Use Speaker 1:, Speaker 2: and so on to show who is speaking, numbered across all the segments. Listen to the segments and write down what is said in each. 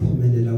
Speaker 1: ukuphumelela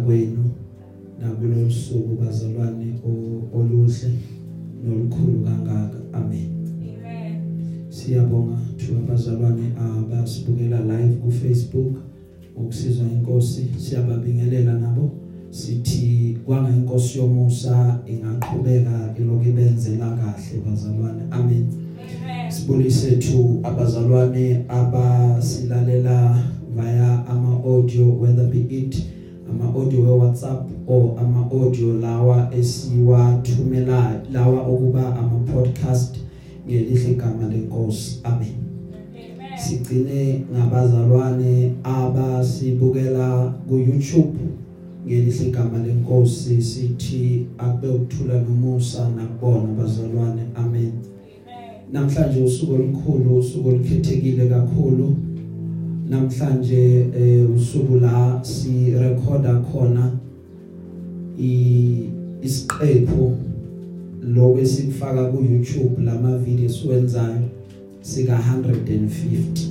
Speaker 1: sika 150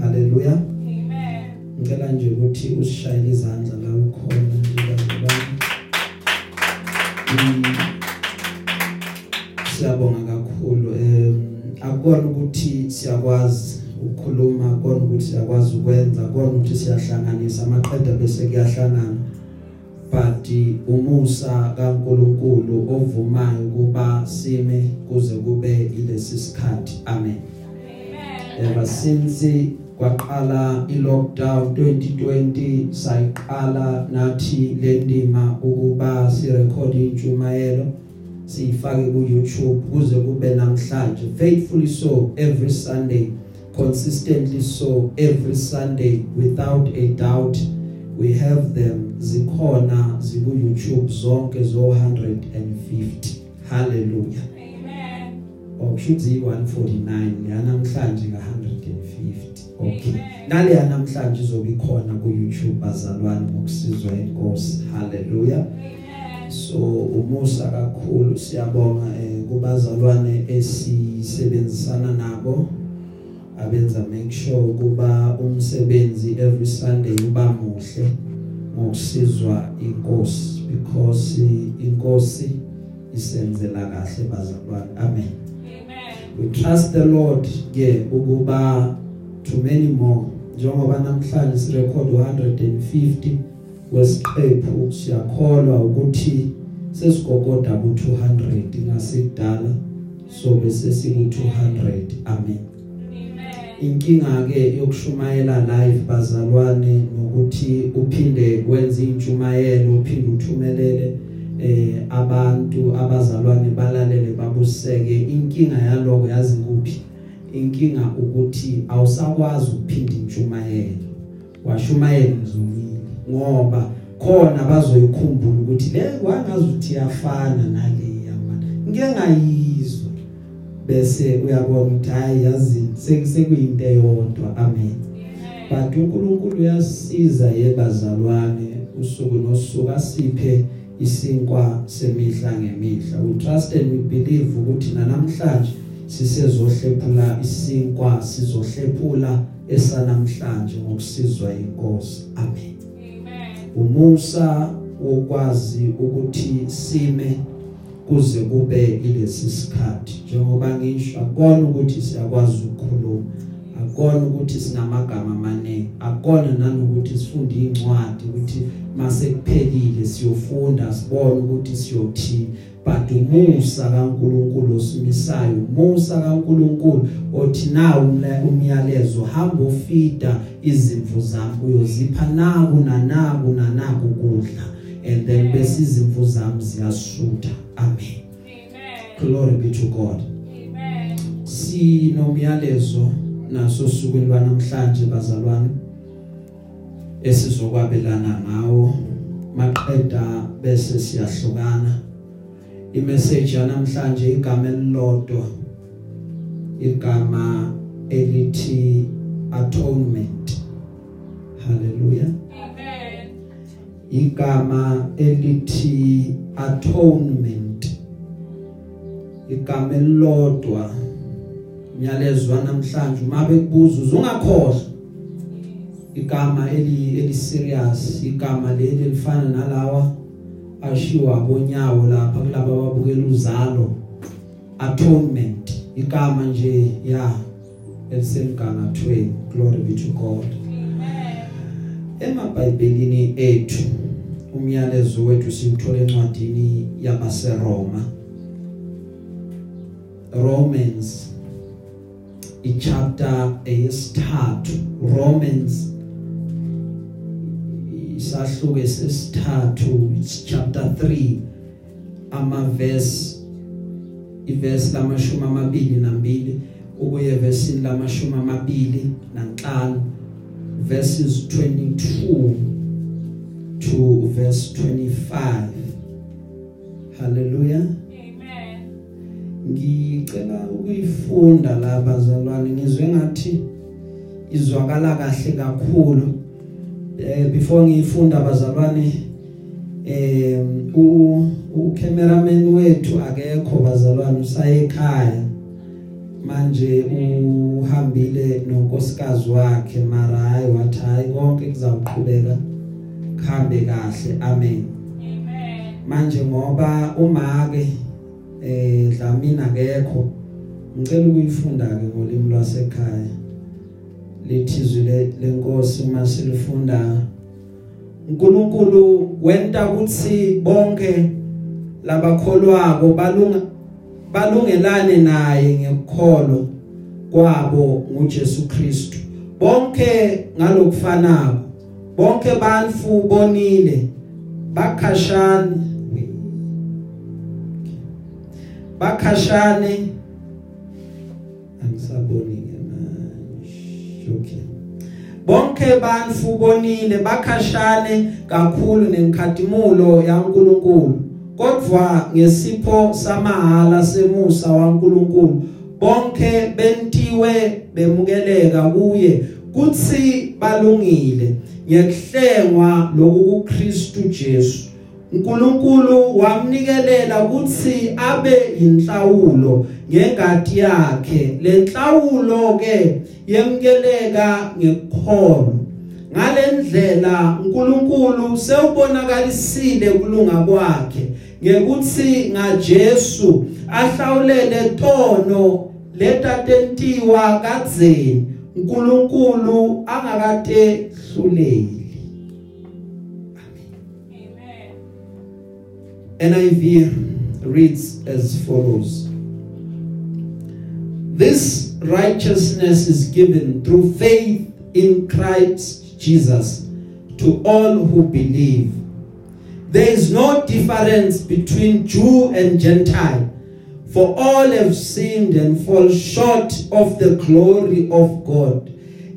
Speaker 1: haleluya amen. Ngicela nje ukuthi usishayele izandla la ukhona nje bazalwane siyabonga kakhulu eh akubona ukuthi siyakwazi ukukhuluma kona ukuthi siyakwazi ukwenza kona ukuthi siyahlanganisa amaqeda bese kuyahlangana. But umusa kaNkuluNkulu ovumayo kuba sime kuze kube ilesi sikhathi. Amen amen. Ever since kwaqala ilockdown 2020 sayiqala nathi lendima ukuba si record intshumayelo siyifake ku YouTube kuze kube namhlanje. Faithfully so every sunday. Consistently so every Sunday without a doubt we have them. Zikhona ziku YouTube zonke zo 150 hallelujah. Okushuthi 149 yana namhlanje nga 150 okay. Nale yana namhlanje izobe ikhona ku YouTube bazalwane ngokusizwa inkosi. Hallelujah. So umusa kakhulu. Siyabonga eh, kubazalwane esisebenzisana nabo abenza make sure kuba umsebenzi every Sunday uba muhle ngokusizwa inkosi because inkosi isenzela kahle bazalwane. Amen. We trust the lord ke ukuba too many more njengoba namhlanje si record 150 wesiqephu siyakholwa ukuthi sesigogoda ku 200 ngasikudala so bese siku 200 amen. Inkinga ke yokushumayela live bazalwane nokuthi uphinde wenze intshumayelo uphinde uthumelele. Eh abantu abazalwane balalele babuseke. Inkinga yaloko yazi kuphi? Inkinga ukuthi awusakwazi ukuphinda intshumayelo washumayela ngizumile ngoba khona bazoyikhumbula ukuthi le kwangazi ukuthi yafana naleya mana ngeke ngayizwa. Bese uyabona ukuthi hayi yazi sekuyinto eyodwa. Amen. But uNkulunkulu uyasiza yebazalwane usuku nosuku asiphe isinkwa semihla ngemihla. We trust and we believe ukuthi namhlanje sisezohlephula isinkwa sizohlephula esanamhlanje ngokusizwa inkosi amen. Umusa wokwazi ukuthi sime kuze kube ilesi sikhathi. Njengoba ngisho akona ukuthi siyakwazi ukukhuluma. Akona ukuthi sinamagama amaningi akona nanokuthi sifunde incwadi ukuthi mase kuphelile siyofunda sibone ukuthi siyothini. But umusa kaNkuluNkulu osimisayo umusa kaNkuluNkulu othi nawo umyalezo hamba ufida izimvu zami uyozipha naku nanaku nanaku kudla and then bese izimvu zami ziyasutha. Amen. Amen. Glory be to god. Amen. Sinomyalezo. Naso sukwini lwanamhlanje bazalwane esizokwabelana ngawo maqeda bese siyahlukana. Imessage yanamhlanje igama elilodwa igama elithi atonement. Haleluya amen igama elithi atonement. Igama elilodwa myalezo namhlanje uma bekubuza uzungakhohlwa? Igama eli eli serious igama leli elifana nalawa ashiwa abonyawo lapha kulabo ababukela uzalo atonement. Igama nje ya elisemgangathweni. Glory be to God. Amen. Emabhayibhelini ethu umyalezo wethu simthola encwadini yabaseRoma Romans ichapter eyesithathu Romans isahluko sesithathu it's chapter 3 ama verse iverse lamashumi amabili nambili ukuye verse lamashumi amabili nanhlanu verses 22 to verse 25 hallelujah.
Speaker 2: amen
Speaker 1: ngicela ukuyifunda la bazalwane ngizwe ngathi izwakala kahle kakhulu. Eh before ngiyifunda bazalwane eh u u cameraman wethu akekho bazalwane usaye ekhaya. Manje uhambile nonkosikazi wakhe mara hayi wathi hayi konke kuzawuqhubeka khambe kahle. Amen.
Speaker 2: Amen.
Speaker 1: Manje ngoba umake eh Dlamini akekho. Ngicela ukuyifunda ke ngolimi lwasekhaya. Lethizwe lenkosi uma silifunda uNkulunkulu wenta ukuthi bonke labakholwako balunga balungelane naye ngekukholo kwabo nguJesu Kristu. Bonke ngalokufanako bonke bantu bonile bakhashane. Bakhashane. Angisaboni ke manje okay bonke bantu bonile bakhashane kakhulu nenkhatimulo yaNkuluNkulu kodwa ngesipho samahala semusa waNkuluNkulu bonke bentiwe bemukeleka kuye kuthi balungile. Ngekuhlengwa lokuKristu Jesu. uNkulunkulu wamnikelela ukuthi abe inhlawulo ngengadi yakhe. Lenhlawulo ke yemkeleka ngekukholo ngalendlela uNkulunkulu sewubonakalisile kulunga kwakhe ngekuthi ngaJesu ahlawulele tono letatentiwa kadzeni. uNkulunkulu angakade hluleli NIV reads as follows This righteousness is given through faith in Christ Jesus to all who believe. There is no difference between Jew and Gentile, for all have sinned and fall short of the glory of God,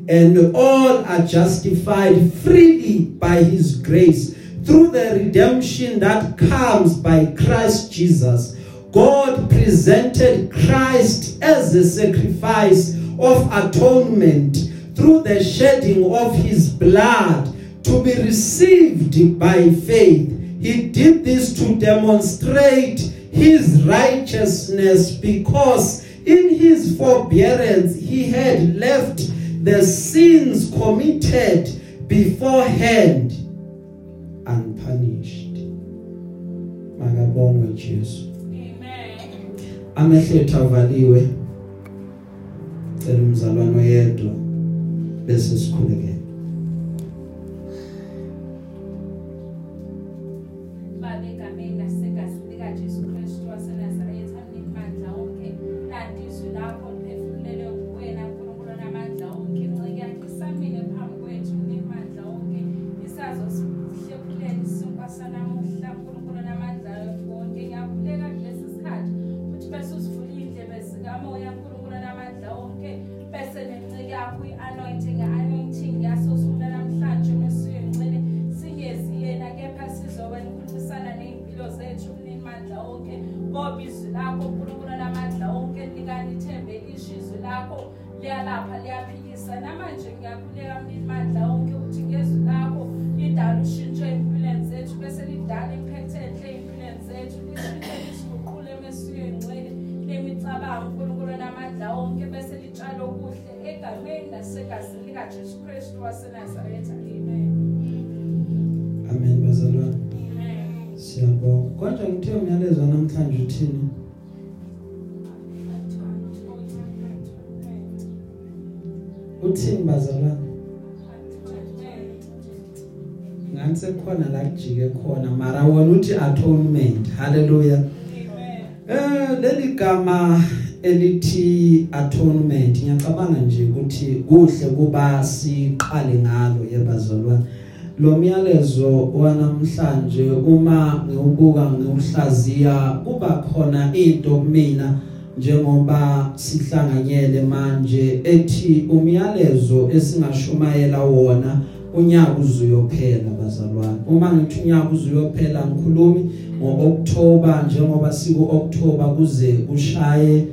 Speaker 1: and all are justified freely by his grace through the redemption that comes by Christ Jesus. God presented Christ as a sacrifice of atonement through the shedding of his blood to be received by faith. He did this to demonstrate his righteousness because in his forbearance he had left the sins committed beforehand unpunished. Makabongwe Jesu.
Speaker 2: amen
Speaker 1: amehlethu avaliwe cela umzalwane oyedwa bese sikhuleke
Speaker 2: izwi lakho nkulunkulu namandla onke likanithembe lisho izwi lakho liyalapha liyaphilisa namanje ngiyakhuleka mnimandla
Speaker 1: uthini bazalwane ngani sekukhona la kujike khona mara wona uthi atonement. Haleluya eh leli gama elithi atonement ngiyacabanga nje ukuthi kuhle kuba siqale ngalo yebazalwane lo myalezo wanamhlanje uma ngiubuka ngiuhlaziya kuba khona into kumina. Njengoba sihlanganyele manje ethi umyalezo esingashumayela wona unyaka uzuyophela bazalwane. Uma ngithi unyaka uzuyophela ngikhulumi ngoOctober njengoba siku October kuze kushaye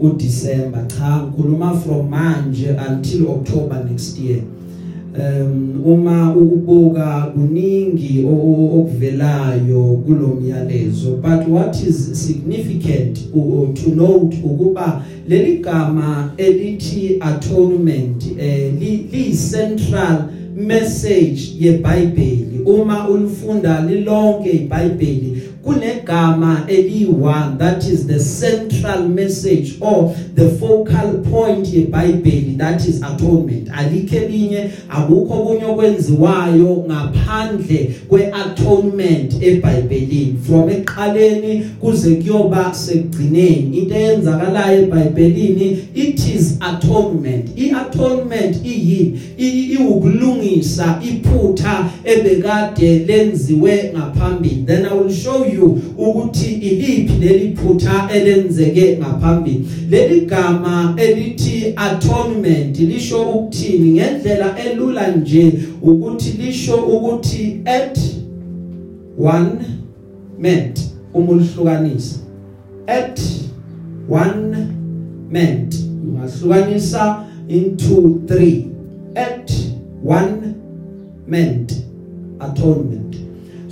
Speaker 1: uDecember cha ngikhuluma from manje until October next year. Um uma ubuka kuningi okuvelayo kulomyalezo but what is significant to note ukuba leli gama elithi atonement eh li central message yeBhayibheli uma ulifunda lilonke iBhayibheli kunegama eli1 that is the central message or the focal point yeBhayibheli that is atonement. Alikho elinye akukho kunye okwenziwayo ngaphandle kweatonement eBhayibhelini. From eqaleni kuze kuyoba sekugcineni. Into eyenzakalayo eBhayibhelini it is atonement. Iatonement iyini? Iwukulungisa iphutha ebekade lenziwe ngaphambili. Then i will show you ukuthi iliphi leli phutha elenzeke ngaphambili leli gama elithi atonement lisho ukuthini? Ngendlela elula nje ukuthi lisho ukuthi at one meant uma ulihlukanisa at one meant ungahlukanisa into 3 at one meant atonement.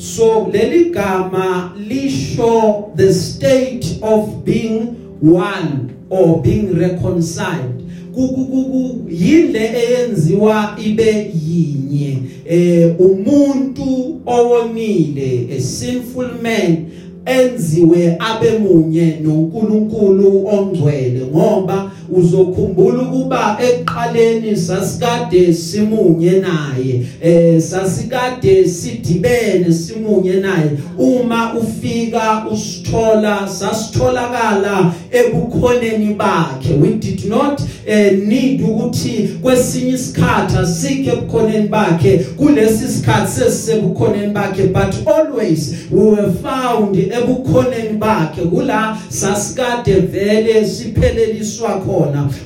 Speaker 1: So leli gama lisho the state of being one or being reconciled. Yile eyenziwa ibe yinye. Eh umuntu owonile a sinful man enziwe abemunye noNkulunkulu ongcwele ngoba uzokhumbula ukuba eqaleni sasikade simunye naye eh sasikade sidibene simunye naye. Uma ufika usithola sasitholakala ebukhoneni bakhe. We did not eh, need ukuthi kwesinye isikhathi asike ebukhoneni bakhe kulesi sikhathi sesisebukhoneni bakhe but always we were found ebukhoneni bakhe. Kula sasikade vele sipheleliswa khona.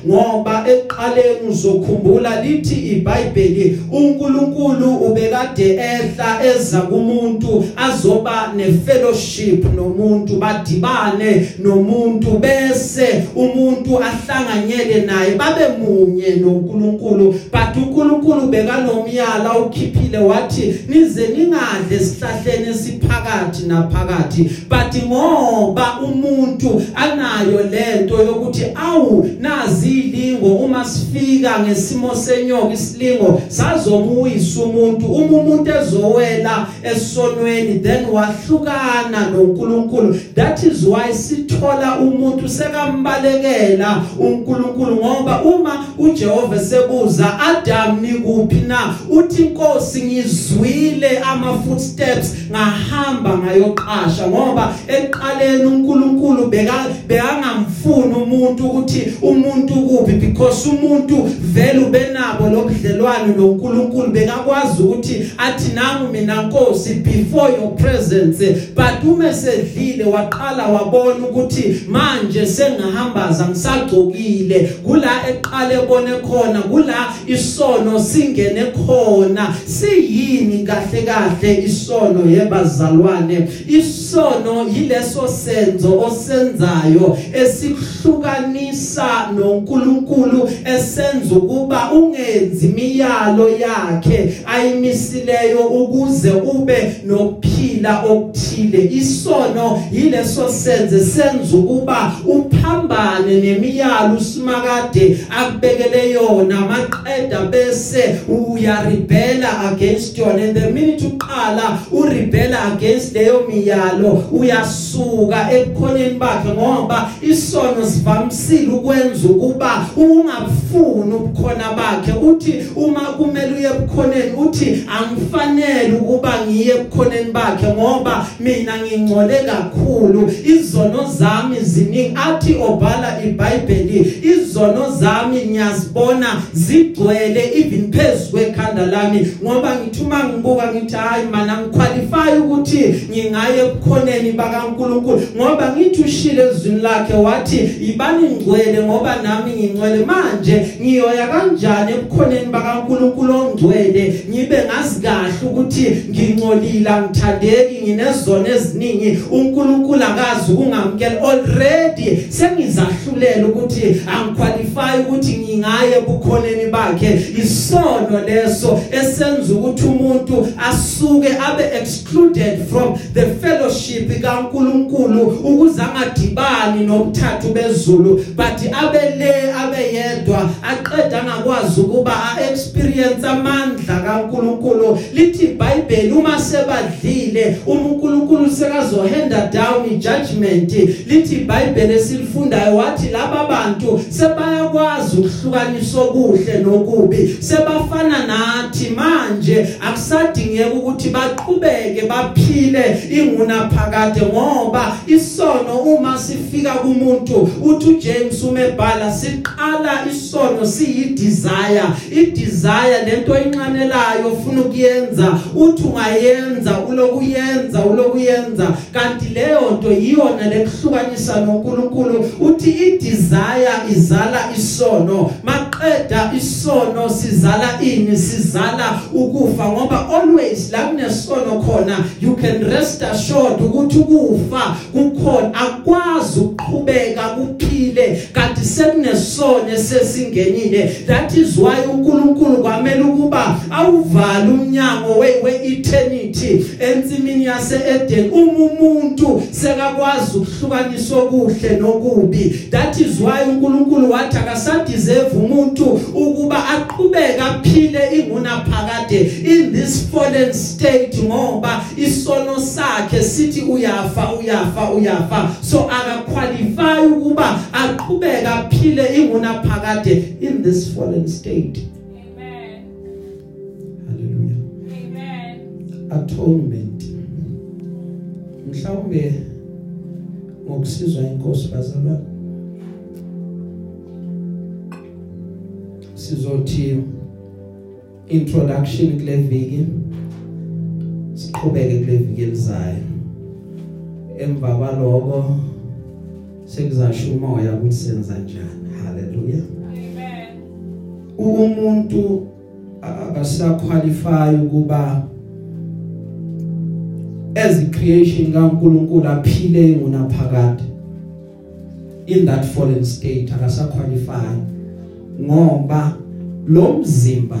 Speaker 1: Ngoba eqaleni uzokhumbula lithi iBhayibheli uNkulunkulu ubekade ehla eza kumuntu azoba nefellowship nomuntu badibane nomuntu bese umuntu ahlanganyele naye babe munye noNkulunkulu. But uNkulunkulu bekanomyala ukhiphile wathi nize ningadle sihlahleni esiphakathi naphakathi. But ngoba umuntu anayo lento yokuthi awu nazilingo uma sifika ngesimo senyoka isilingo. Sazomuyisa umuntu uma umuntu ezowela esonweni then wahlukana noNkulunkulu. That is why sithola umuntu sekambalekela uNkulunkulu ngoba uma uJehova sebuza Adam nikuphi na? Uthi inkosi ngizwile ama footsteps ngahamba ngayoqasha ngoba eqaleni uNkulunkulu beka bekangamfuni umuntu ukuthi umuntu kuphi? Because umuntu vele ubenabo lobudlelwano noNkulunkulu bekakwazi ukuthi athi nangu mina Nkosi before your presence. But uma sedlile waqala wabona ukuthi manje sengihambaza ngisagcokile. Kula eqale ebone khona kula isono singene khona. Siyini kahle kahle isono yebazalwane isono yileso senzo osenzayo esihlukanisa ukulwa noNkulunkulu esenza ukuba ungenzi imiyalo yakhe ayimisileyo ukuze ube nokuphila okuthile. Isono yileso senze senza ukuba uphambane nemiyalo usimakade akubekele yona. Maqeda bese uyarebella against yona. And the minute uqala urebella against leyo miyalo uyasuka ebukhoneni bakhe ngoba isono sivamisile ukwenza ukuba ungafuni ubukhona bakhe. Uthi uma kumele uye ebukhoneni uthi angifanele ukuba ngiye ebukhoneni bakhe ngoba mina ngingcole kakhulu. Izono zami ziningi. Athi obhala iBhayibheli izono zami ngiyazibona zigcwele even phezulu kwekhanda lami. Ngoba ngithuma ngibuka ngithi hayi mana ngiqualify ukuthi ngingaye ebukhoneni bakaNkuluNkulu. Ngoba ngithi ushile ezwini lakhe wathi ibani ngcwele ngoba nami ngingcwele manje ngiyoya kanjani ebukhoneni bakaNkuluNkulu ongcwele? Ngibe ngazi kahle ukuthi ngingcolile ngithandeki nginezono eziningi. uNkulunkulu akazi ukungamkela. Already sengizahlulela ukuthi angiqualify ukuthi ngingaye ebukhoneni bakhe. Isono leso esenza ukuthi umuntu asuke abe excluded from the fellowship kaNkulunkulu ukuze angadibani nobuthathu bezulu. But abele abeyedwa aqeda ngakwazi ukuba a-experience amandla kaNkulunkulu. Lithi iBhayibheli uma sebadlile uNkulunkulu sekazohanda down ijudgment lithi iBhayibheli esilifundayo wathi laba bantu sebayakwazi ukuhlukanisa okuhle nokubi. Sebafana nathi manje akusadingeka ukuthi baqhubeke baphile inguna phakade ngoba isono uma sifika kumuntu uthi uJames umebhala siqala isono siyi desire i desire lento oyinqanelayo ufuna ukuyenza uthi ungayenza ulokuyenza ulokuyenza. Kanti leyo nto yiyona lekuhlukanisa noNkulunkulu. Uthi i desire izala isono maqeda isono sizala ini sizala ukufa ngoba always la kunesono khona you can rest assured ukuthi ukufa kukhona. Akwazi ukuqhubeka kuphile kanti sekunesono sesingenile that is why uNkulunkulu kwamele ukuba awuvale umnyango we, we eternity ensimini yase Eden uma umuntu sekakwazi ukuhlukanisa okuhle nokubi that is why uNkulunkulu wathi akasadeserve umuntu ukuba aqhubeke aphile inguna phakade in this fallen state ngoba isono sakhe sithi uyafa uyafa uyafa. So akaqualify ukuba aqhubeke aphile inguna phakade in this fallen state
Speaker 2: Amen.
Speaker 1: hallelujah
Speaker 2: Amen.
Speaker 1: atonement mhlawumbe ngokusizwa inkosi bazalwane sizothi introduction kule viki siqhubeke kule viki elizayo emva kwaloko sekuzasho umoya ukuthi senza njani haleluya
Speaker 2: Amen.
Speaker 1: umuntu akasaqualify ukuba as a creation kaNkuluNkulu aphile ngunaphakade in that fallen state akasaqualify ngoba lo mzimba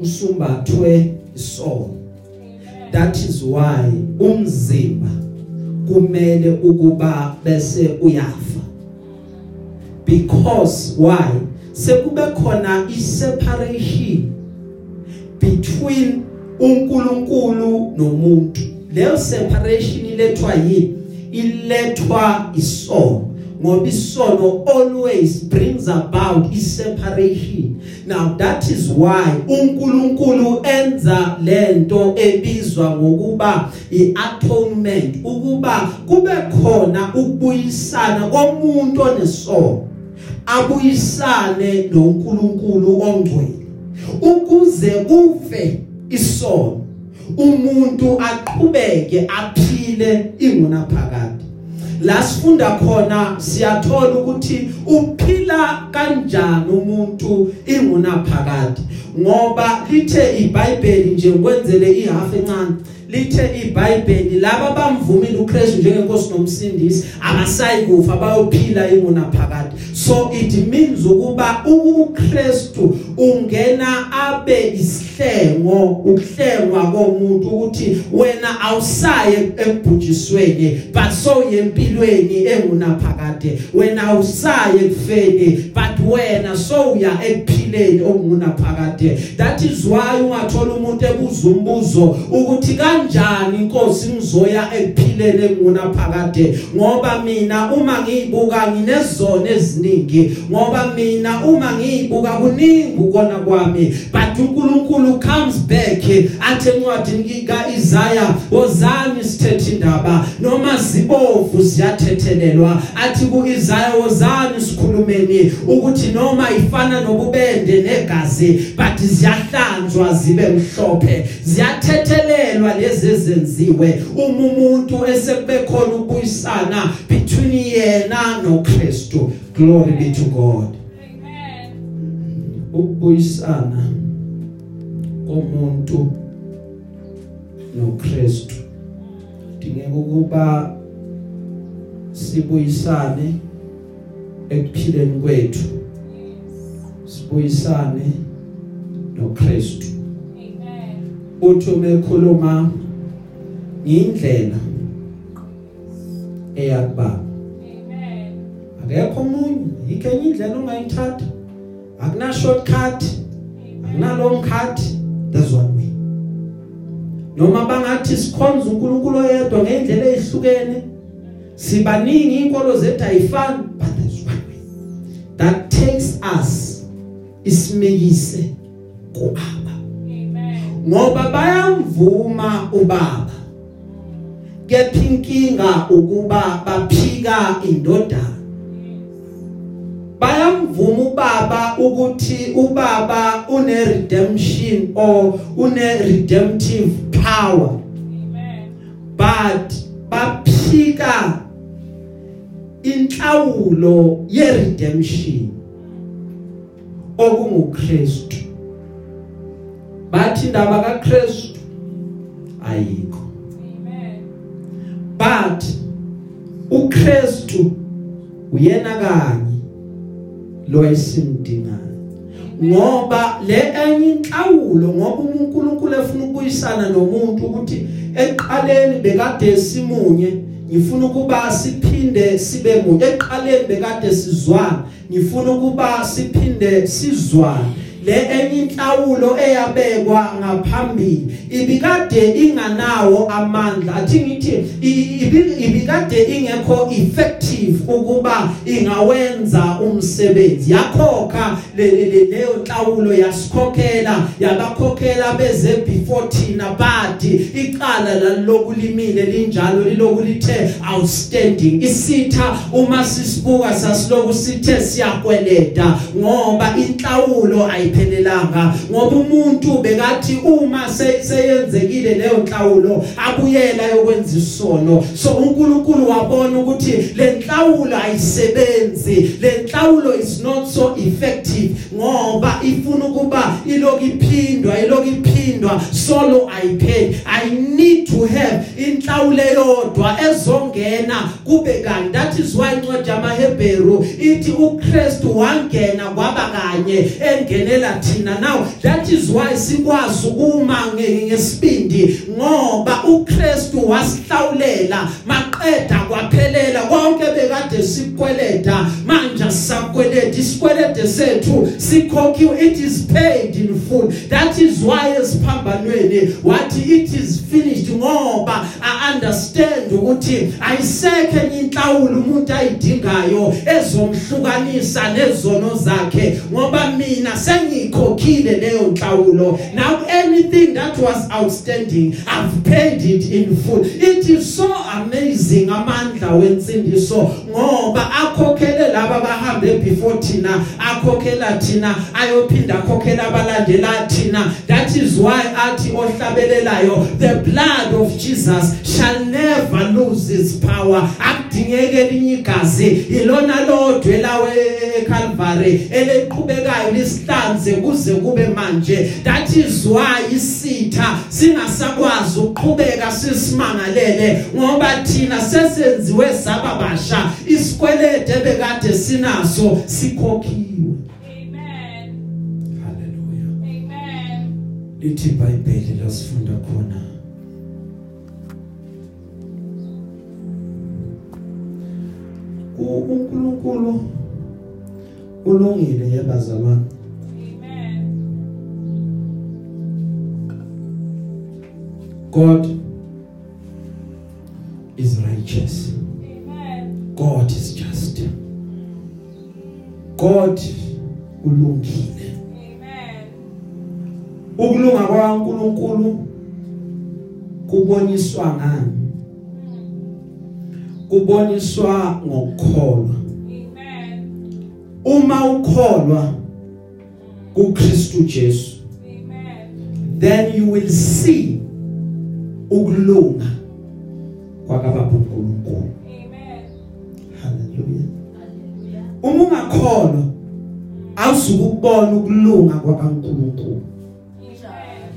Speaker 1: usumbathwe isono
Speaker 2: Amen.
Speaker 1: that is why umzimba kumele ukuba bese uyafa. Because why? Sekube khona iseparation between uNkulunkulu nomuntu. Leyo separation ilethwa yini? Ilethwa isono ngoba isono always brings about iseparation. Now that is why uNkulunkulu enza lento ebizwa ngokuba iatonement ukuba kube khona ukubuyisana komuntu onesono abuyisane noNkulunkulu ongcwele. Ukuze kufe isono umuntu aqhubeke aphile ingunaphakade. La sifunda khona siyathola ukuthi uphila kanjani umuntu ingunaphakade. Ngoba lithe iBhayibheli nje kwenzele ihalf encane. Lithe iBhayibheli laba bamvumile uKristu njengenkosi nomsindisi abasayi kufa bayophila inguna phakade so it means ukuba uKristu ungena abe isihlengo ukuhlengwa komuntu ukuthi wena awusaye ekubhujisweni but so yempilweni engunaphakade wena awusaye kufeni but wena so uya ekuphileni okungunaphakade that is why ungathola umuntu ebuza umbuzo ukuthi kanjani inkosi ngizoya ekuphileni engunaphakade ngoba mina uma ngiyibuka nginezona eziningi ngoba mina uma ngiyibuka kuningi ukona kwami. But uNkulunkulu comes back athe encwadini kaIsaiah wozani sithethe indaba noma zibovu ziyathethelelwa athi kuIsaiah wozani sikhulumeni ukuthi noma ifana nobubende negazi but ziyahlanzwa zibe mhlophe ziyathethelelwa lezi ezenziwe uma umuntu esekube khona ukubuyisana between yena noKristu. Glory be to God.
Speaker 2: Amen.
Speaker 1: ukubuyisana komuntu noKristu. Dingeka ukuba sibuyisane ekuphileni kwethu. Sibuyisane noKristu.
Speaker 2: Amen.
Speaker 1: uthi umekhuluma indlela eyakubaba
Speaker 2: Amen.
Speaker 1: akekho omunye. Ikenye indlela ongayithatha. Akuna shortcut. Akuna long cut. There's one way. Noma bangathi sikhonza uNkulunkulu oyedwa ngendlela ezihlukene sibaningi inkolo zethu ayifani but there's one way. That takes us isimekise kuBaba
Speaker 2: Amen.
Speaker 1: Ngoba bayamvuma ubaba. Kepha inkinga ukuba baphika indodana. Bayamvuma ubaba ukuthi ubaba une redemption or une redemptive power.
Speaker 2: Amen.
Speaker 1: but baphika inhlawulo ye redemption okunguKristu. Bathi indaba kaKristu ayikho.
Speaker 2: Amen.
Speaker 1: but uKristu uyena kanye lo esimdingayo ngoba le enye inhlawulo ngoba uNkulunkulu efuna ukubuyisana nomuntu ukuthi eqaleni bekade simunye ngifuna ukuba siphinde sibe munye. Eqaleni bekade sizwana ngifuna ukuba siphinde sizwane. Le enye inhlawulo eyabekwa ngaphambili ibikade inganawo amandla. Athi ngithi ibikade ingekho effective ukuba ingawenza umsebenzi. Yakhokha le- le- le- leyo nhlawulo yasikhokhela yabakhokhela beze before thina bathi iqala lalokulimile linjalo lilokulithe outstanding. Isitha uma sisibuka sasiloku sithe siyakweleda ngoba inhlawulo ayiphelelanga ngoba umuntu bekathi uma se- seyenzekile leyo nhlawulo abuyela yokwenza isono. So uNkulunkulu wabona ukuthi le nhlawulo ayisebenzi le nhlawulo is not so effective ngoba ifuna ukuba iloku iphindwa iloku iphindwa solo ayipheli. I need to have inhlawulo eyodwa ezongena kube kanti that is why incwadi yamaHebheru ithi uKristu wangena kwaba kanye engenela thina now. That is why sikwazi uma nge- ngesibindi ngoba uKristu wasihlawulela maqeda kwaphelela konke bekade sikweleda. Manje sisakweleda isikwelede sethu sikhokhiwe. It is paid in full. That is why esiphambanweni wathi it is finished ngoba i understand ukuthi ayisekho enye inhlawulo umuntu ayidingayo ezomhlukanisa nezono zakhe ngoba mina sengikhokhile leyo nhlawulo. Now anything that was outstanding i've paid it in full. It is so amazing amandla wensindiso ngoba akhokhele laba bahambe before thina akhokhela thina ayophinda akhokhela abalandela thina. That is why athi ohlabelelayo the blood of Jesus shall never lose its power. Akudingeke elinye igazi ilona lodwe lawe eCalvary eleqhubekayo lisihlanze kuze kube manje. That is why isitha singasakwazi ukuqhubeka sisimangalele ngoba thina sesenziwe sababasha isikwelede bekade sinaso sikhokhiwe
Speaker 2: Amen.
Speaker 1: haleluya
Speaker 2: Amen.
Speaker 1: lithi iBhayibheli lasifunda khona uNkulunkulu ulungile yebazalwane
Speaker 2: Amen.
Speaker 1: God is righteous God ulungile
Speaker 2: Amen.
Speaker 1: ukulunga kwaNkulunkulu kuboniswa ngani kuboniswa ngokukholwa
Speaker 2: Amen.
Speaker 1: uma ukholwa kuKristu Jesu
Speaker 2: Amen.
Speaker 1: then you will see ukulunga kwakababa uNkulunkulu uma ungakholwa awuzukubona ukulunga kwabaNkulunkulu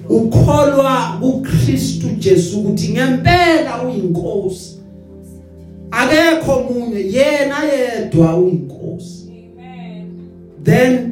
Speaker 1: ukholwa kuKristu Jesu ukuthi ngempela uyinkosi akekho munye yena yedwa uyinkosi
Speaker 2: Amen.
Speaker 1: then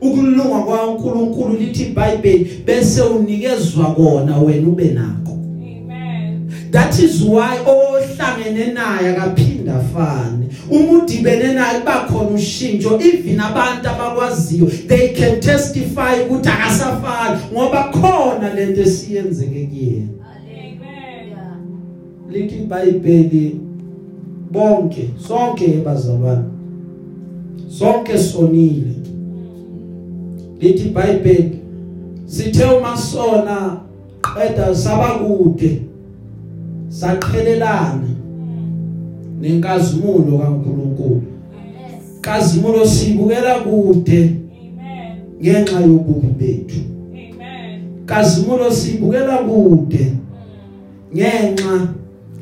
Speaker 1: ukulunga kwaNkulunkulu lithi iBhayibheli bese unikezwa kona wena ube nakho
Speaker 2: Amen.
Speaker 1: that is why ohlangene naye akaphinda afane uma udibene naye kuba khona ushintsho even abantu abakwaziyo they can testify ukuthi akasafani ngoba khona lento esiyenzeke kuyena.
Speaker 2: Amen.
Speaker 1: lithi iBhayibheli bonke sonke bazalwane sonke sonile. Lithi iBhayibheli sithe uma sona qeda sabakude. Saqhelelana. Nenkazimulo kaNkuluNkulu kazimulo sibukela kude
Speaker 2: Amen.
Speaker 1: ngenxa yobubi bethu
Speaker 2: Amen.
Speaker 1: kazimulo sibukela kude ngenxa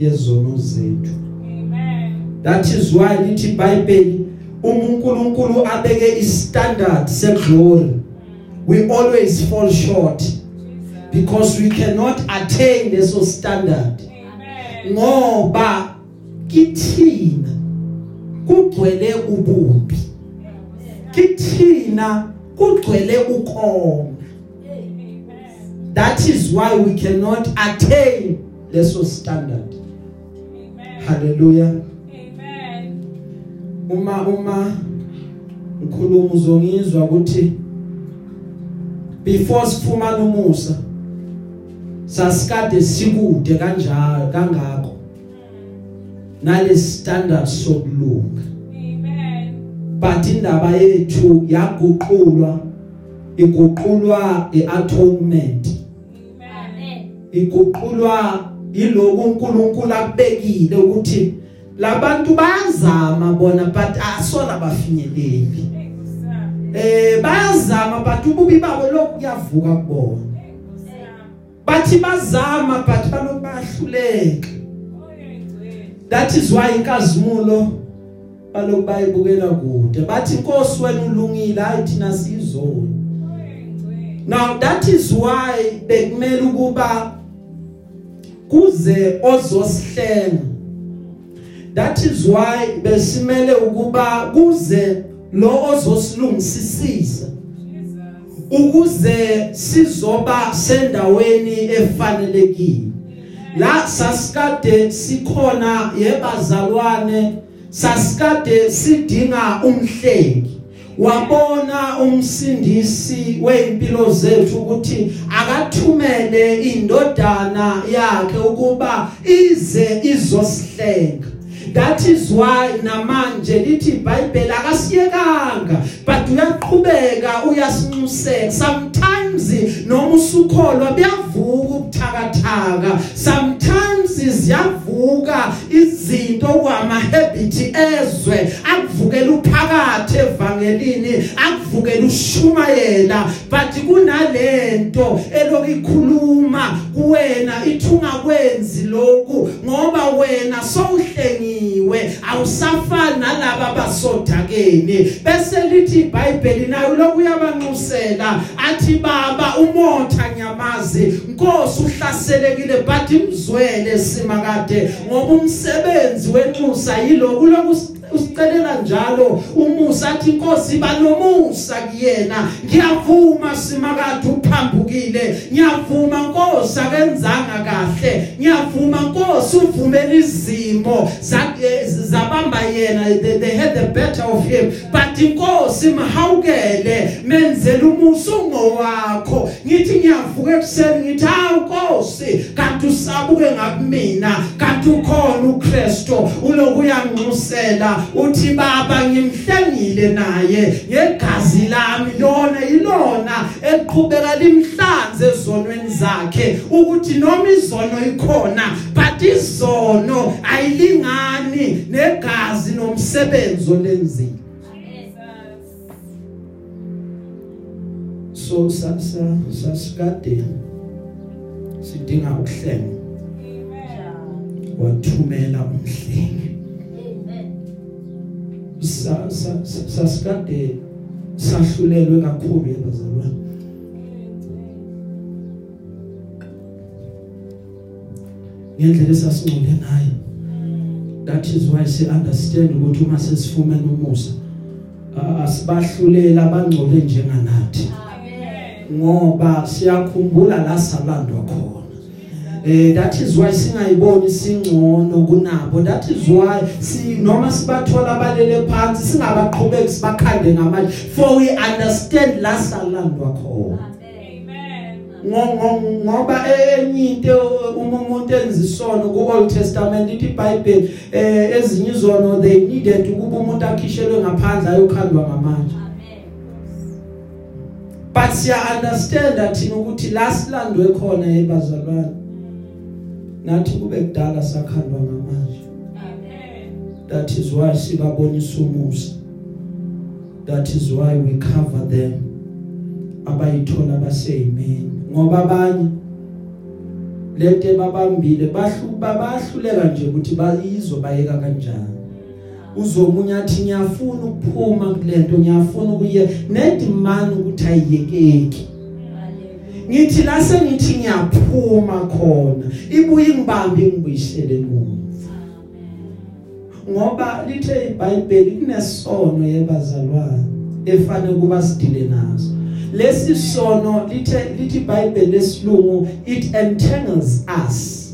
Speaker 1: yezono zethu
Speaker 2: Amen.
Speaker 1: that is why lithi iBhayibheli uNkulunkulu abeke istandard seglory we always fall short
Speaker 2: Jesus.
Speaker 1: because we cannot attain leso standard
Speaker 2: Amen.
Speaker 1: ngoba kithina kugcwele ububi kithina kugcwele ukhona
Speaker 2: Amen.
Speaker 1: that is why we cannot attain leso standard
Speaker 2: Amen.
Speaker 1: hallelujah
Speaker 2: Amen.
Speaker 1: uma uma ngikhuluma uzongizwa ukuthi before sifumana umusa sasikade sikude kanjalo kangako nale standard sokulunga.
Speaker 2: Amen.
Speaker 1: but indaba yethu yaguqulwa iguqulwa iatonement
Speaker 2: Amen.
Speaker 1: iguqulwa yiloku uNkulunkulu akubekile ukuthi labantu bayazama bona but asona bafinyeleli. Eh bayazama but ububi babo lokhu kuyavuka kubona. Bathi bazama but balokhu bayahluleka. That is why inkazimulo balokhu bayibukela kude. Bathi inkosi wena ulungile hayi thina sizoni now that is why bekumele ukuba kuze ozosihlenga. That is why besimele ukuba kuze lo ozosilungisisisa ukuze sizoba sendaweni efanelekile. La sasikade sikhona yebazalwane sasikade sidinga umhlengi wabona umsindisi weimpilo zethu ukuthi akathumele indodana yakhe ukuba ize izosihlenga. That is why namanje lithi iBhayibheli akasiyekanga. But uyaqhubeka uyasinxuseka sometimes noma usukholwa buyavuka ubuthakathaka. Sometimes ziyavuka. Izinto kwama habit ezwe. Akuvukela uphakathi evangelini uyavukela ushumayela. But kunalento elokukhuluma kuwena ithunga kwenzi lokhu ngoba wena sowuhlengiwe awusafani nalabo abasodakeni. Bese lithi iBhayibheli nayo lokuyabanxusela athi baba umotha nyamazi Nkosi uhlaselekile but imzwele simakade ngoba umsebenzi wenxusa yiloku loku usicelela njalo. Umusa athi inkosi banomusa kuyena. Ngiyavuma simakade uphambukile. Ngiyavuma inkosi akenzanga kahle. Ngiyavuma inkosi uvumela izimo. Zabamba yena they, had the better of him. But inkosi mhawukele menzela umusa ungowakho. Ngithi ngiyavuka ekuseni. Ngithi hawu inkosi kanti usabuke ngakumina. Kanti ukhona uKristu ulokuyanxusela uthi baba ngimhlengile naye ngegazi lami lona ilona eqhubeka limhlanze ezonweni zakhe ukuthi noma izono ikhona but izono ayilingani negazi nomsebenzi olenzile. So sasa sasikade sidinga ukuhlenga wathumela umhlengi sasikade sahlulelwe kakhulu yabazalwane ngendlela esasingcole ngayo that is why si understand ukuthi uma sesifumene umusa asibahlulela abangcole njenganathi ngoba siyakhumbula la salandwa khona. Eh that is why singayiboni singcono kunabo. That is why si noma sibathola balele phansi singabaqhubeki sibakhande ngamanje for we understand la salandwa khona ngoba enye into uma umuntu enza isono ku Old Testament ithi iBhayibheli eh ezinye izono they needed ukuba umuntu akhishelwe ngaphandle ayokhandwa ngamanje but siya understand thina ukuthi la silandwe khona ebazalwane. Nathi kube kudala sakhandwa ngamanje. Amen. That is why sibabonisa umusa. That is why we cover them. Abayithola baseyimeni ngoba abanye lento babambile bahluba bahluleka nje ukuthi bayizo bayeka kanjani. Uzomunye athi ngiyafuna ukuphuma kulento ngiyafuna ukuye nedemand ukuthi ayiyekeki. Ngithi la sengithi ngiyaphuma khona ibuye ngibambe ngibuyisele emuva. Ngoba lithe iBhayibheli kunesono yebazalwane efane kuba sidile naso. Lesi sono lithe lithi iBhayibheli lesilungu it entangles us.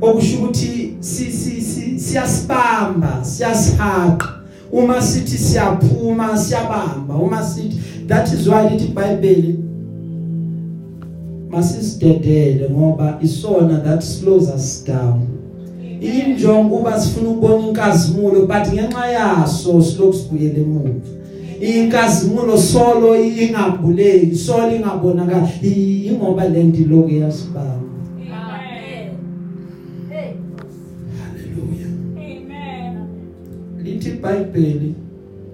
Speaker 1: Okusho ukuthi si si siyasibamba siyasihaqa uma sithi siyaphuma siyabamba. Uma sithi that is why lithi iBhayibheli masisidedele ngoba isona that slows us down. Injongo kuba sifuna ukubona inkazimulo but ngenxa yaso siloku sibuyele emuva inkazimulo solo ingabuleki solo ingabonakala ingoba lento lokho yasibamba amen. Hey haleluya amen lithi iBhayibheli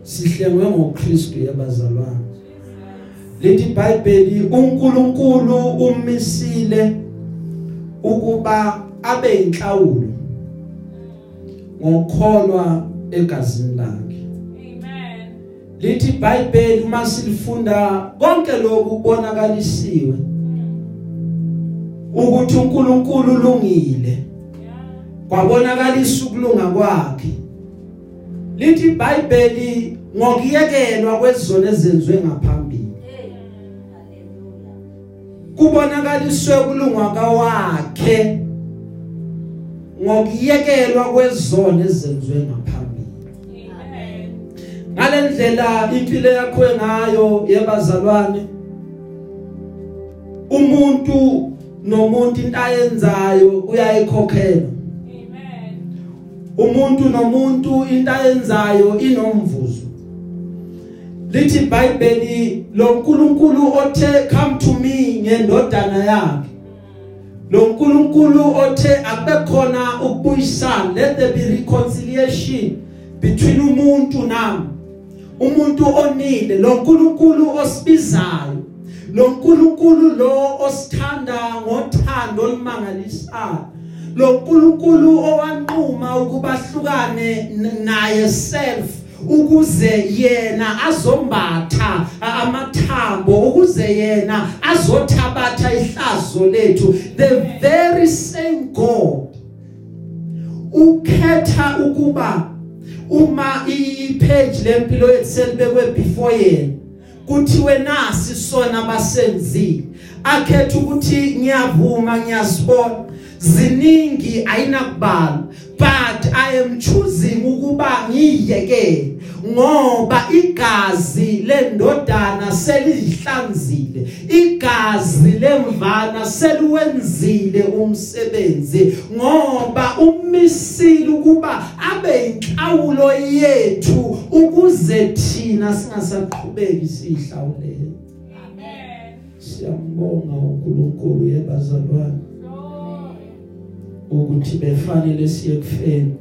Speaker 1: sihlengwe ngoKristu yabazalwane lithi iBhayibheli uNkulunkulu umisile ukuba abe inhlawulo ngokholwa egazini lakhe. Amen. Lithi iBhayibheli uma silifunda konke lokhu kubonakalisiwe ukuthi uNkulunkulu ulungile. Kwabonakalisa ukulunga kwakhe. Lithi iBhayibheli ngokuyekelwa kwezono ezenziwe ngaphambili kubonakaliswe kulunga kwakhe ngokuyekelwa kwezono ezenziwe ngaphambili. Amen. Ngalendlela impilo yakho ngayo yebazalwane umuntu nomuntu into ayenzayo uyayikhokhela. Amen. Umuntu nomuntu into ayenzayo inomvuzo. Lithi iBhayibheli lo nkulunkulu othe come to me ngendodana yakhe lo nkulunkulu othe akube khona ukubuyisana let there be reconciliation between umuntu nami. Umuntu onile lo nkulunkulu osibizayo. Lo nkulunkulu lo osithanda ngothando olumangalisayo. Lo nkulunkulu owanquma ukubahlukane naye self. Ukuze yena azombatha amathambo ukuze yena azothabatha ihlazo lethu. The very same god ukhetha ukuba uma ipage lempilo yethu selibekwe before yena kuthiwe nasi sona basenzile. Akhetha ukuthi ngiyavuma ngiyasibona. Ziningi ayinakubalwa but i am choosing ukuba ngiyekele ngoba igazi lendodana selihlanzile igazi lemvana seliwenzile umsebenzi ngoba umisile ukuba abe inhlawulo yethu ukuze thina singasaqhubeki sihlawulele
Speaker 2: Amen.
Speaker 1: siyambonga uNkulunkulu yebazalwane. Ukuthi befanele siye kufeni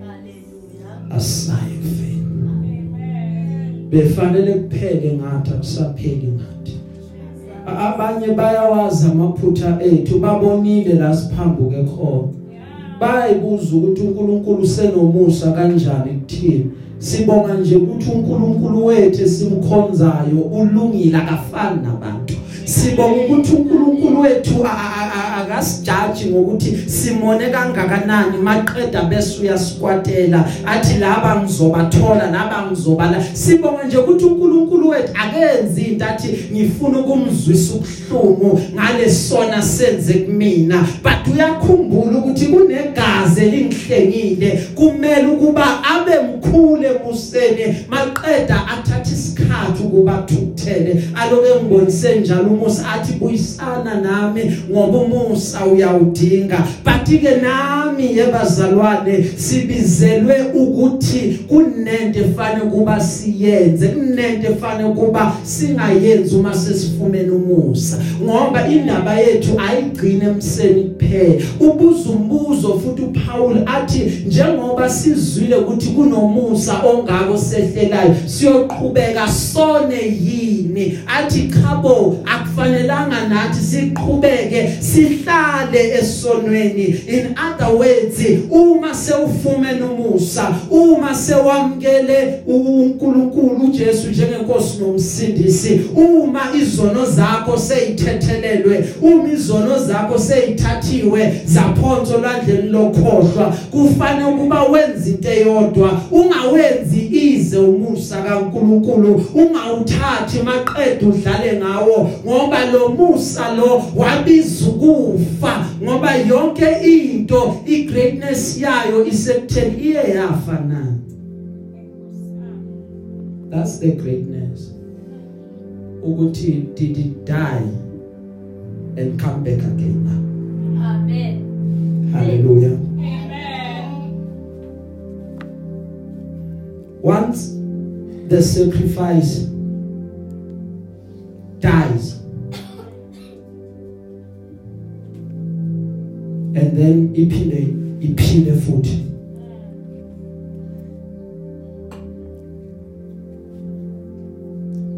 Speaker 3: Hallelujah.
Speaker 1: asaye kufeni
Speaker 2: Amen.
Speaker 1: befanele kuphele ngathi akusapheli ngathi A- abanye bayawazi amaphutha ethu babonile la siphambuke khona
Speaker 2: Yeah.
Speaker 1: bayibuza ukuthi uNkulunkulu senomusa kanjani kuthina sibonga nje ukuthi uNkulunkulu wethu simkhonzayo ulungile akafani nabantu sibonga ukuthi uNkulunkulu wethu akasijaji ngokuthi simone kangakanani maqeda bese uyasikwatela athi laba ngizobathola laba ngizobala sibonga nje ukuthi uNkulunkulu wethu akenzi into athi ngifuna ukumzwisa ubuhlungu ngalesona senze kumina. But uyakhumbula ukuthi kunegazi elingihlengile kumele ukuba abe mkhulu emuseni maqeda athatha isikhathi ukuba thukuthele. Aloke ngibonise njalo umusa athi buyisana nami ngoba umusa uyawudinga but ke nami yebazalwane sibizelwe ukuthi kunento efanele kuba siyenze kunento efanele kuba singayenzi uma sesifumene umusa. Ngoba indaba yethu ayigcine emseni kuphela. Ubuza umbuzo futhi uPaul athi njengoba sizwile ukuthi kunomusa ongako sehlelayo siyoqhubeka sone yini? Athi khabo akufanelanga nathi siqhubeke sihlale esonweni. In other words uma sewufumene umusa uma sewamkele uNkulunkulu uJesu njengenkosi nomsindisi uma izono zakho seyithethelelwe uma izono zakho seyithathiwe zaphonso lwandleni lokhohlwa kufanele ukuba wenze into eyodwa. Ungawenzi ize umusa kaNkuluNkulu. Ungawuthathi maqedwe udlale ngawo ngoba lo musa lo wabiza ukufa ngoba yonke into igreatness yayo isekutheni iye yafa na that's the greatness ukuthi did it die and come back again now
Speaker 3: Amen.
Speaker 1: hallelujah
Speaker 2: Amen.
Speaker 1: once the sacrifice dies. And then iphinde iphile futhi.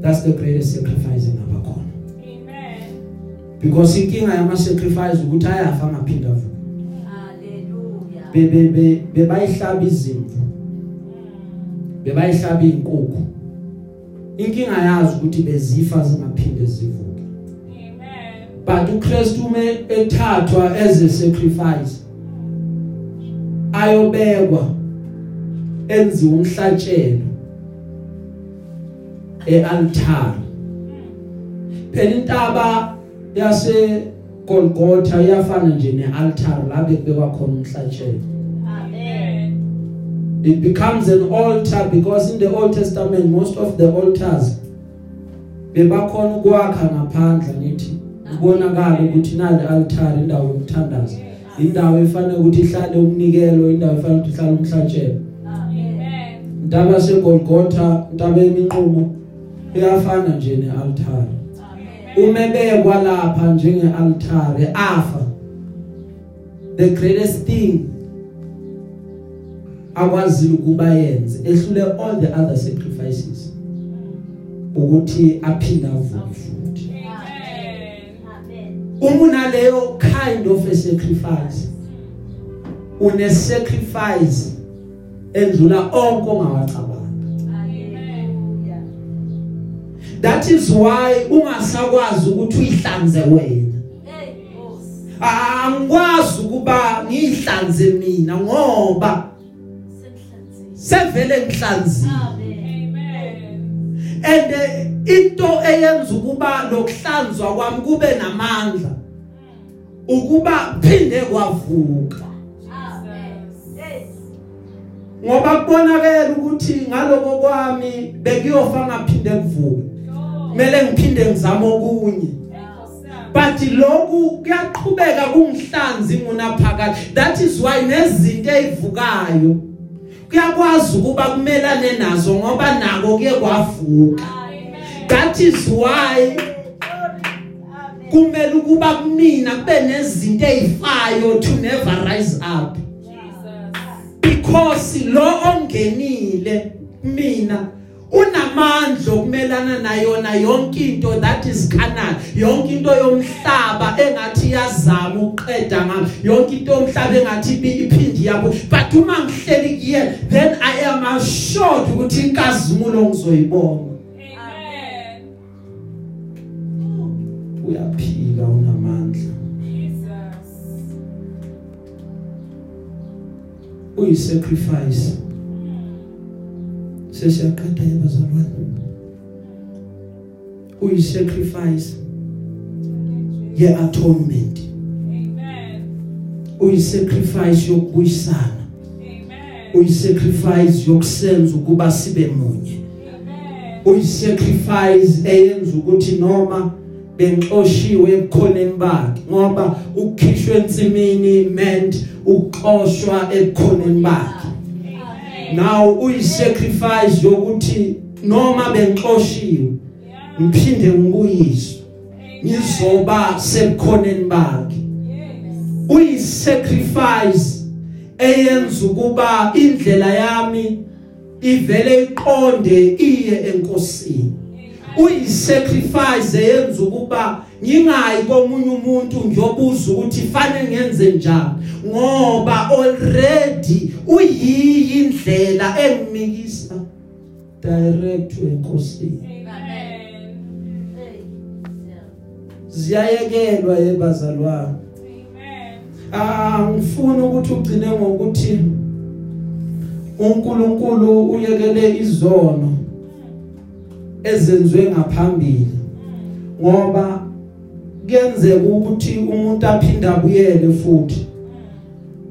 Speaker 1: That's the greatest sacrifice engaba khona
Speaker 2: Amen.
Speaker 1: because inkinga yama sacrifice ukuthi ayafa ngaphinda vuka
Speaker 3: Hallelujah.
Speaker 1: bebe be- bebayihlaba izimvu. Bebayihlaba izinkukhu inkinga yazi ukuthi bezifa zingaphinde zivuke
Speaker 2: Amen.
Speaker 1: but uKristu ume ethathwa as a sacrifice ayobekwa enziwe umhlatshelo ealtar phela intaba yase Golgotha iyafana nje nealtar la bekubekwa khona umhlatshelo
Speaker 3: Amen.
Speaker 1: It becomes an altar because in the Old Testament most of the altars bebakhona ukwakha ngaphandle ngithi kubonakala ukuthi nali altar indawo yokuthandaza indawo efanele ukuthi ihlale umnikelo indawo efanele ukuthi ihlale umhlatshelo
Speaker 3: Amen.
Speaker 2: Amen.
Speaker 1: intaba segolgotha intaba yeminqumo iyafana nje nealtar
Speaker 3: Amen.
Speaker 1: umebekwa lapha njenge altar afa the greatest thing akwazile ukuba yenze ehlule all the other sacrifices ukuthi aphinde avuke futhi
Speaker 2: Amen.
Speaker 3: Amen.
Speaker 1: uma unaleyo kind of a sacrifice une sacrifice endlula onke ongawacabanga
Speaker 3: Hallelujah.
Speaker 1: that is why ungasakwazi ukuthi uyihlanze wena
Speaker 3: Hey, boss.
Speaker 1: angikwazi ukuba ngihlanze mina ngoba
Speaker 3: Senhlanzekile.
Speaker 1: Sevele ngihlanzile
Speaker 3: Amen.
Speaker 1: And eh, into eyenza ukuba lokuhlanzwa kwami kube namandla ukuba phinde kwavuka. Ngoba kubonakala ukuthi ngaloko kwami bekuyofa ngaphinde kuvuke. Kumele ngiphinde ngizame okunye. But lokhu kuyaqhubeka kungihlanzi ngunaphakade that is why nezinto ezivukayo kuyakwazi ukuba kumelane nazo ngoba nako kuye kwavuka. That is why kumele ukuba kumina kube nezinto ezifayo to never rise up. Because lo ongenile mina unamandla okumelana nayona yonke into that is carnal. Yonke into yomhlaba engathi yazama uqeda ngami. Yonke into yomhlaba engathi ibi- iphindi yabo but uma ngihleli kuye then i am assured ukuthi inkazimulo ngizoyibona.
Speaker 2: Amen.
Speaker 1: uyaphila unamandla.
Speaker 2: Jesus.
Speaker 1: uyi sacrifice sesiyaqeda yabazalwane uyi sacrifice ye atonement
Speaker 2: Amen.
Speaker 1: uyi sacrifice yokubuyisana
Speaker 2: Amen.
Speaker 1: uyi sacrifice yokusenza ukuba sibe munye
Speaker 2: Amen.
Speaker 1: uyi sacrifice eyenza ukuthi noma benxoshiwe ebukhoneni bakhe ngoba ukukhishwa ensimini meant ukuxoshwa ebukhoneni bakhe
Speaker 2: Amen.
Speaker 1: Now uyi sacrifice yokuthi noma benxoshiwe
Speaker 2: Yeah.
Speaker 1: ngiphinde ngibuyiswe. Ngizoba sebukhoneni bakhe.
Speaker 2: Yes.
Speaker 1: uyi sacrifice eyenza ukuba indlela yami ivele iqonde iye enkosini. Uyi sacrifice eyenza ukuba ngingayi komunye umuntu ngiyobuza ukuthi fanele ngenze njani ngoba already uyiyi indlela engimikisa direct enkosini
Speaker 2: Amen.
Speaker 1: Ziyayekelwa yebazalwane
Speaker 2: Amen.
Speaker 1: Ah ngifuna ukuthi ugcine ngokuthi uNkulunkulu uyekele izono ezenziwe ngaphambili ngoba kuyenzeka ukuthi umuntu aphinde abuyele futhi.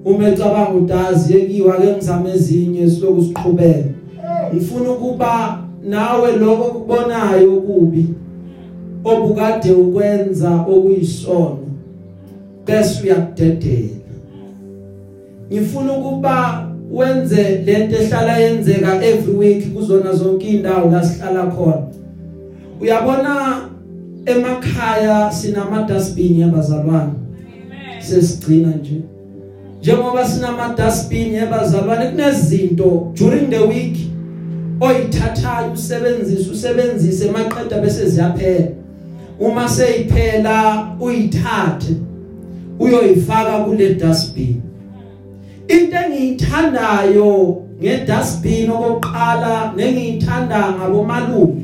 Speaker 1: Uma ecabanga udazi yekiwa ke ngizame ezinye siloku siqhubeka ngifuna ukuba nawe lokho kubonayo kubi obukade ukwenza okuyisono bese uyakudedela. Ngifuna ukuba wenze lento ehlala yenzeka every week kuzona zonke indawo la sihlala khona. Uyabona emakhaya sinama dustbin yabazalwane sesigcina nje. Njengoba sinama dustbin yabazalwane kunezinto during the week oyithathayo usebenzise usebenzise maqeda bese ziyaphela. Uma seyiphela uyithathe uyoyifaka kule dustbin. Into engiyithandayo ngedustbin okokuqala nengiyithanda ngabomalume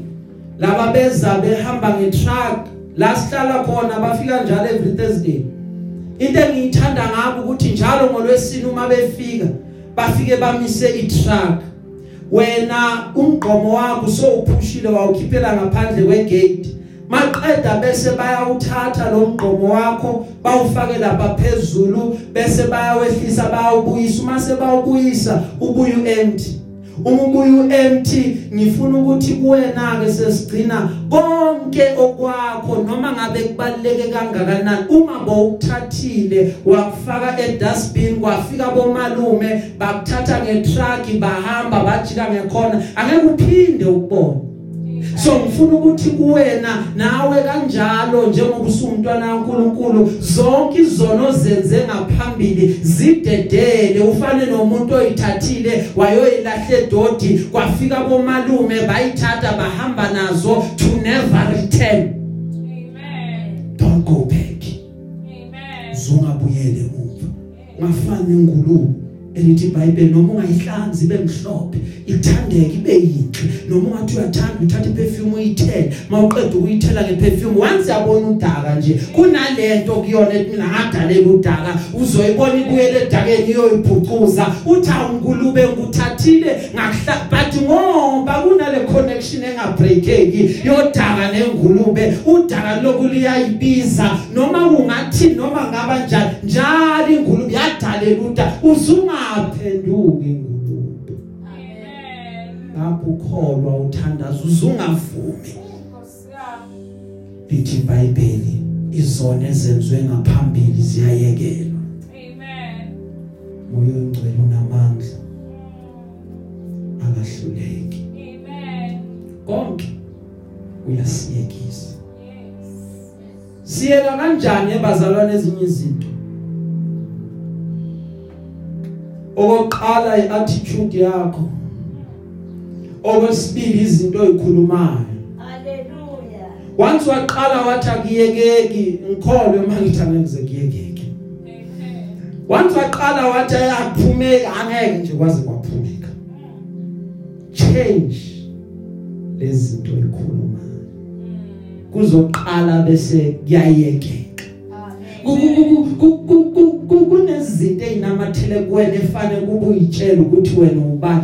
Speaker 1: laba beza behamba ngetruck la sihlala khona bafika njalo every Thursday. Into engiyithanda ngabo ukuthi njalo ngolwesini uma befika bafike bamise i-truck. Wena umgqomo wakho sowuphushile wawukhiphela ngaphandle kwegate. Maqeda bese bayawuthatha lo mgqomo wakho bawufake lapha phezulu bese bayawehlisa bayawubuyisa. Uma sebawubuyisa ubuye uempty. Uma ubuye uempty ngifuna ukuthi kuwena ke sesigcina konke okwakho noma ngabe kubaleke kangakanani. Uma bowuthathile wakufaka edustbin kwafika bomalume bakuthatha ngetruck bahamba bajika ngekhona. Angeke uphinde ukubona so ngifuna ukuthi kuwena nawe kanjalo njengoba usumntwana kaNkuluNkulu zonke izono zenze ngaphambili zidedele. Ufane nomuntu oyithathile wayoyilahle edodi kwafika bomalume bayithatha bahamba nazo to never return.
Speaker 2: Amen.
Speaker 1: don't go back.
Speaker 2: Amen.
Speaker 1: zungabuyele emuva. Ungafani ngululu elithi iBhayibheli noma ungayihlanzi bemhlophe ithandeke ibe yinhle. Noma ungathi uyathanda uthatha iperfume uyithele mawuqeda ukuyithela ngeperfume once yabona udaka nje kunalento kuyona ethi mina ngadalela udaka uzoyibona ibuyele edakeni iyoyibhucuza. Uthi awungulube nguthathile ngakuhla but ngoba kunale connection engabreakeki yodaka nengulube udaka lokuliyayibiza noma kungathi noma ngaba njani njalo ingulube yadalela udaka uzungaphenduki ingulube
Speaker 2: Amen.
Speaker 1: lapho ukholwa uthandaza uzungavumi
Speaker 2: Nkosi yami.
Speaker 1: lithi iBhayibheli izona ezenziwe ngaphambili ziyayekelwa
Speaker 2: Amen.
Speaker 1: moya ongcwele unamandla akahluleki
Speaker 2: Amen.
Speaker 1: konke uyasiyekisa
Speaker 2: Yes.
Speaker 1: siyeka kanjani ebazalwane ezinye izinto okokuqala iattitude yakho okwesibili izinto oyikhulumayo
Speaker 3: Hallelujah.
Speaker 1: once waqala wathi akuyekeki ngikholwe mangithi angeke kuyekeke
Speaker 2: Amen.
Speaker 1: once waqala wathi ayaphumeka angeke nje kwaze kwaphumeka change lezi zinto oyikhulumayo
Speaker 2: Mm.
Speaker 1: kuzoqala bese kuyayekeka
Speaker 3: Amen.
Speaker 1: Kunezinto ezinamathele kuwena efane kube uyitshela ukuthi wena ubani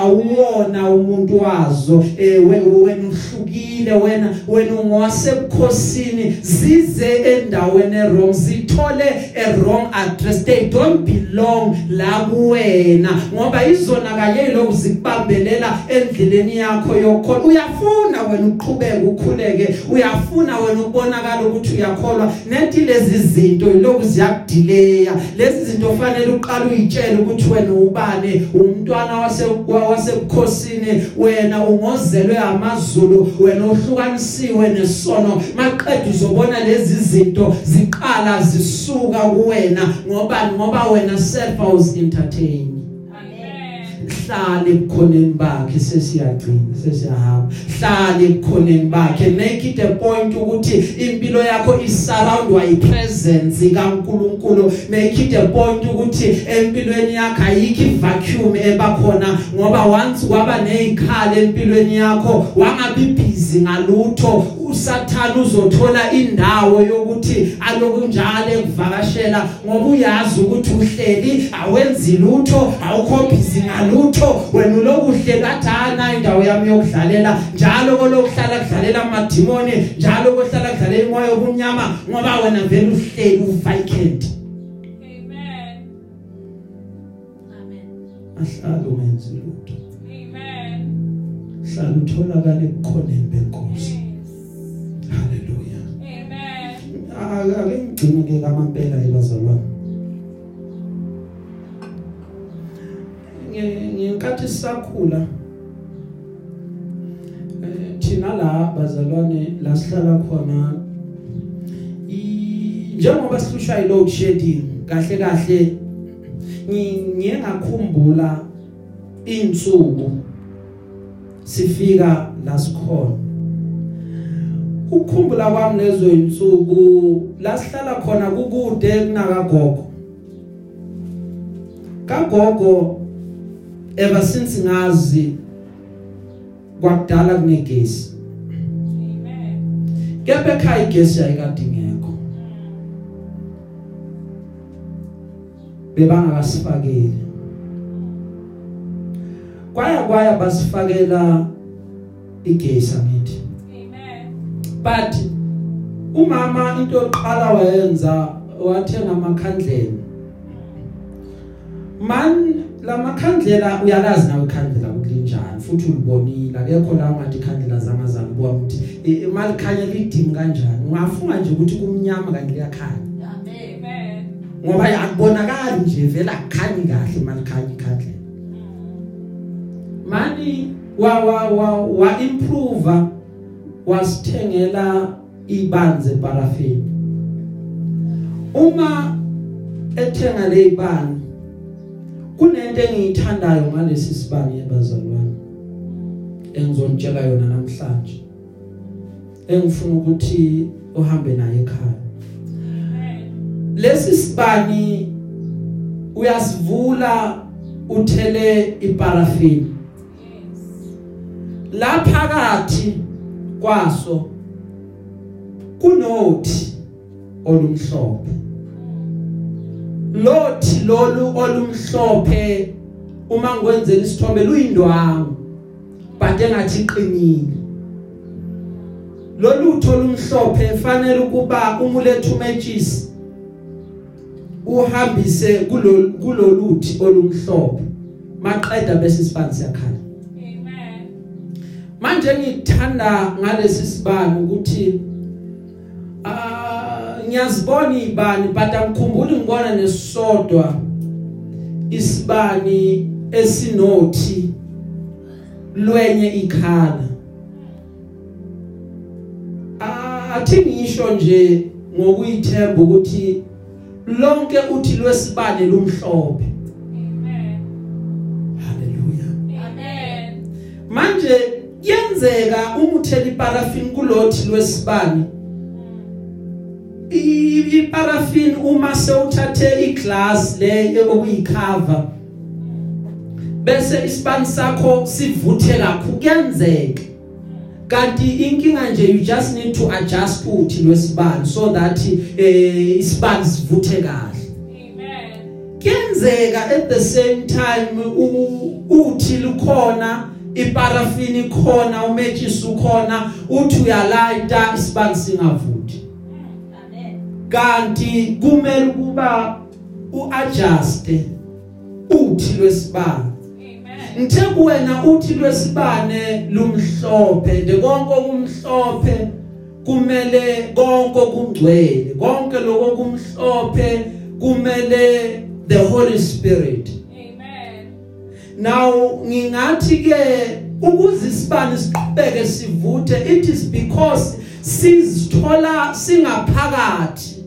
Speaker 1: awuwona umuntu wazo we- wena uhlukile wena wena ungowasebukhosini zize endaweni wrong zithole a wrong address. They don't belong la kuwena ngoba izona kanye lokhu zikubambelela endleleni yakho yokhona uyafuna wena uqhubeke ukhuleke uyafuna wena ukubonakala ukuthi uyakholwa. Nethi lezi zinto lokhu ziyakudileya lezi zinto fanele uqale uyitshele ukuthi wena ubani umntwana wase wasebukhosini wena ungozelwe amazulu wena ohlukanisiwe nesono. Maqedwe uzobona lezi zinto ziqala zisuka kuwena ngoba ngoba wena self was entertain. Hlale ebukhoneni bakhe sesiyagcina sesiyahamba. Hlale ebukhoneni bakhe. Make it a point ukuthi impilo yakho isurroundwa yipresence kaNkuluNkulu. Make it a point ukuthi empilweni yakho ayikho vacuum ebakhona ngoba once kwaba nezikhala empilweni yakho wangabi busy ngalutho. Usathana uzothola indawo yokuthi aloku njalo ekuvakashela ngoba uyazi ukuthi uhleli awenzi lutho awukho busy ngalutho wena ulokuhleli athana indawo yami yokudlalela njalo kolokuhlala kudlalela amadimoni njalo kohlala kudlalela imoya yobunyama ngoba wena vele uhleli uvacant
Speaker 2: Amen.
Speaker 3: Amen.
Speaker 1: ahlala umenzi lutho
Speaker 2: Amen.
Speaker 1: hlala utholakala ekukhoneni benkosi
Speaker 2: Yes.
Speaker 1: Ake ngigcine ke kamampela ebazalwane ngenkathi sisakhula eh thina la bazalwane la sihlala khona njengoba sihlushwa yi load shedding kahle kahle ngi- ngiye ngakhumbula insuku sifika la sikhona. Ukukhumbula kwami lezo insuku la sihlala khona kukude kunakagogo kagogo ever since ngazi kwakudala kunegesi
Speaker 2: Amen.
Speaker 1: kepha ekhaya igesi yayikade ingekho bebangakasifakeli kwaya kwaya basifakela igesi
Speaker 2: Amen.
Speaker 1: But umama into yokuqala wayenza wathenga amakhandlela. Man lamakhandlela uyalazi nawe ikhandlela kulinjani futhi ulibonile. Akekho la ungathi ikhandlela zamazana ubona ukuthi eh, imali khanya lidimi kanjani. Ungafunga nje ukuthi kumnyama kanti liyakhanya.
Speaker 3: Amen.
Speaker 2: Amen.
Speaker 1: ngoba yakubonakala nje vela akukhanyi kahle imali khanya ikhandlela mani wa wa wa wa improve wasithengela ibanze parafini uma ethenga lezibani kunento engiyithandayo ngalesi sibani yabazalwane engizonitshela yona namhlanje engifuna ukuthi uhambe naye ekhaya. Lesi sibani uyasivula uthele iparafini? La phakathi kwaso kunothi olumhlophe. Lothi lolu olumhlophe uma ngikwenzela isithombe luyindwangu but engathi iqinile. Lolutho olumhlophe fanele ukuba umulethu matches uhambise kuloluthi olumhlophe. Maqeda bese isibani siyakhala
Speaker 2: Amen.
Speaker 1: Manje ngithanda ngalesi sibani ukuthi ah ngiyazibona ibani but angikhumbuli ngibona nesodwa isibani esinothi lwenye ikhala Ah, athi ngisho nje ngokuyithemba ukuthi lonke uthi lwesibane lumhlophe
Speaker 2: Amen.
Speaker 1: haleluya
Speaker 2: Amen.
Speaker 1: manje kuyenzeka uma uthela iparafini kulothi lwesibani i- iparafini uma sewuthathe iglass le okuyicover bese isibani sakho sivuthe kakhulu. Kuyenzeka. Kanti inkinga nje you just need to adjust uthi lwesibani so that eh isibani sivuthe kahle.
Speaker 2: Amen.
Speaker 1: kuyenzeka at the same time uthi lukhona iparafini khona umatches ukhona uthi uyalayita isibani singavuthi
Speaker 3: Amen.
Speaker 1: kanti kumele ukuba uadjuste uthi lwesibani ngithe kuwena uthi lwesibane lumhlophe nje konke okumhlophe kumele konke okungcwele konke lokho kumhlophe kumele the holy spirit. Now ngingathi ke ukuze isibane siqhubeke sivuthe it is because sizithola singaphakathi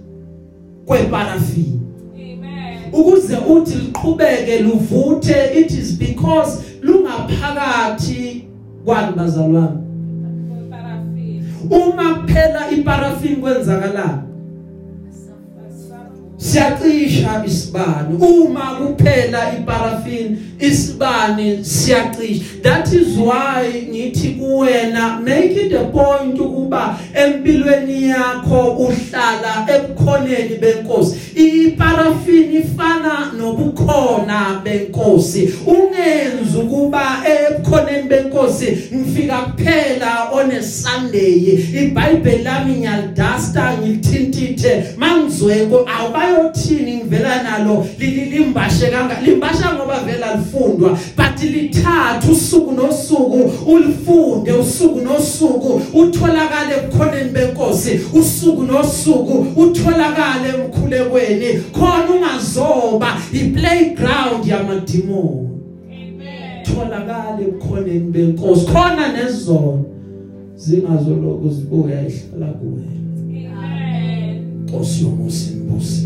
Speaker 1: kweparafini
Speaker 2: Amen.
Speaker 1: ukuze uthi liqhubeke luvuthe it is because lungaphakathi kwani bazalwane
Speaker 2: Parafini.
Speaker 1: uma kuphela iparafini kwenzakalani siyacisha isibani uma kuphela iparafini isibani siyacisha that is why ngithi kuwena make it a point ukuba empilweni yakho uhlala ebukhoneni benkosi. Iparafini ifana nobukhona benkosi. Ungenza ukuba ebukhoneni benkosi ngifika kuphela on a Sunday. iBhayibheli lami ngiyalidasta ngilithintithe. Mangizweko awubayothini ngivela nalo lilimbashe kanga limbasha ngoba vela lifundwa but lithatha usuku nosuku ulifunde usuku nosuku utholakale ebukhoneni benkosi usuku nosuku utholakale emkhulekweni khona ungazoba iplayground yamadimoni
Speaker 2: Amen.
Speaker 1: tholakale ebukhoneni benkosi khona nezono zingazoloku zibuya ihlala kuwena
Speaker 2: Amen.
Speaker 1: Nkosi yomusa imbusi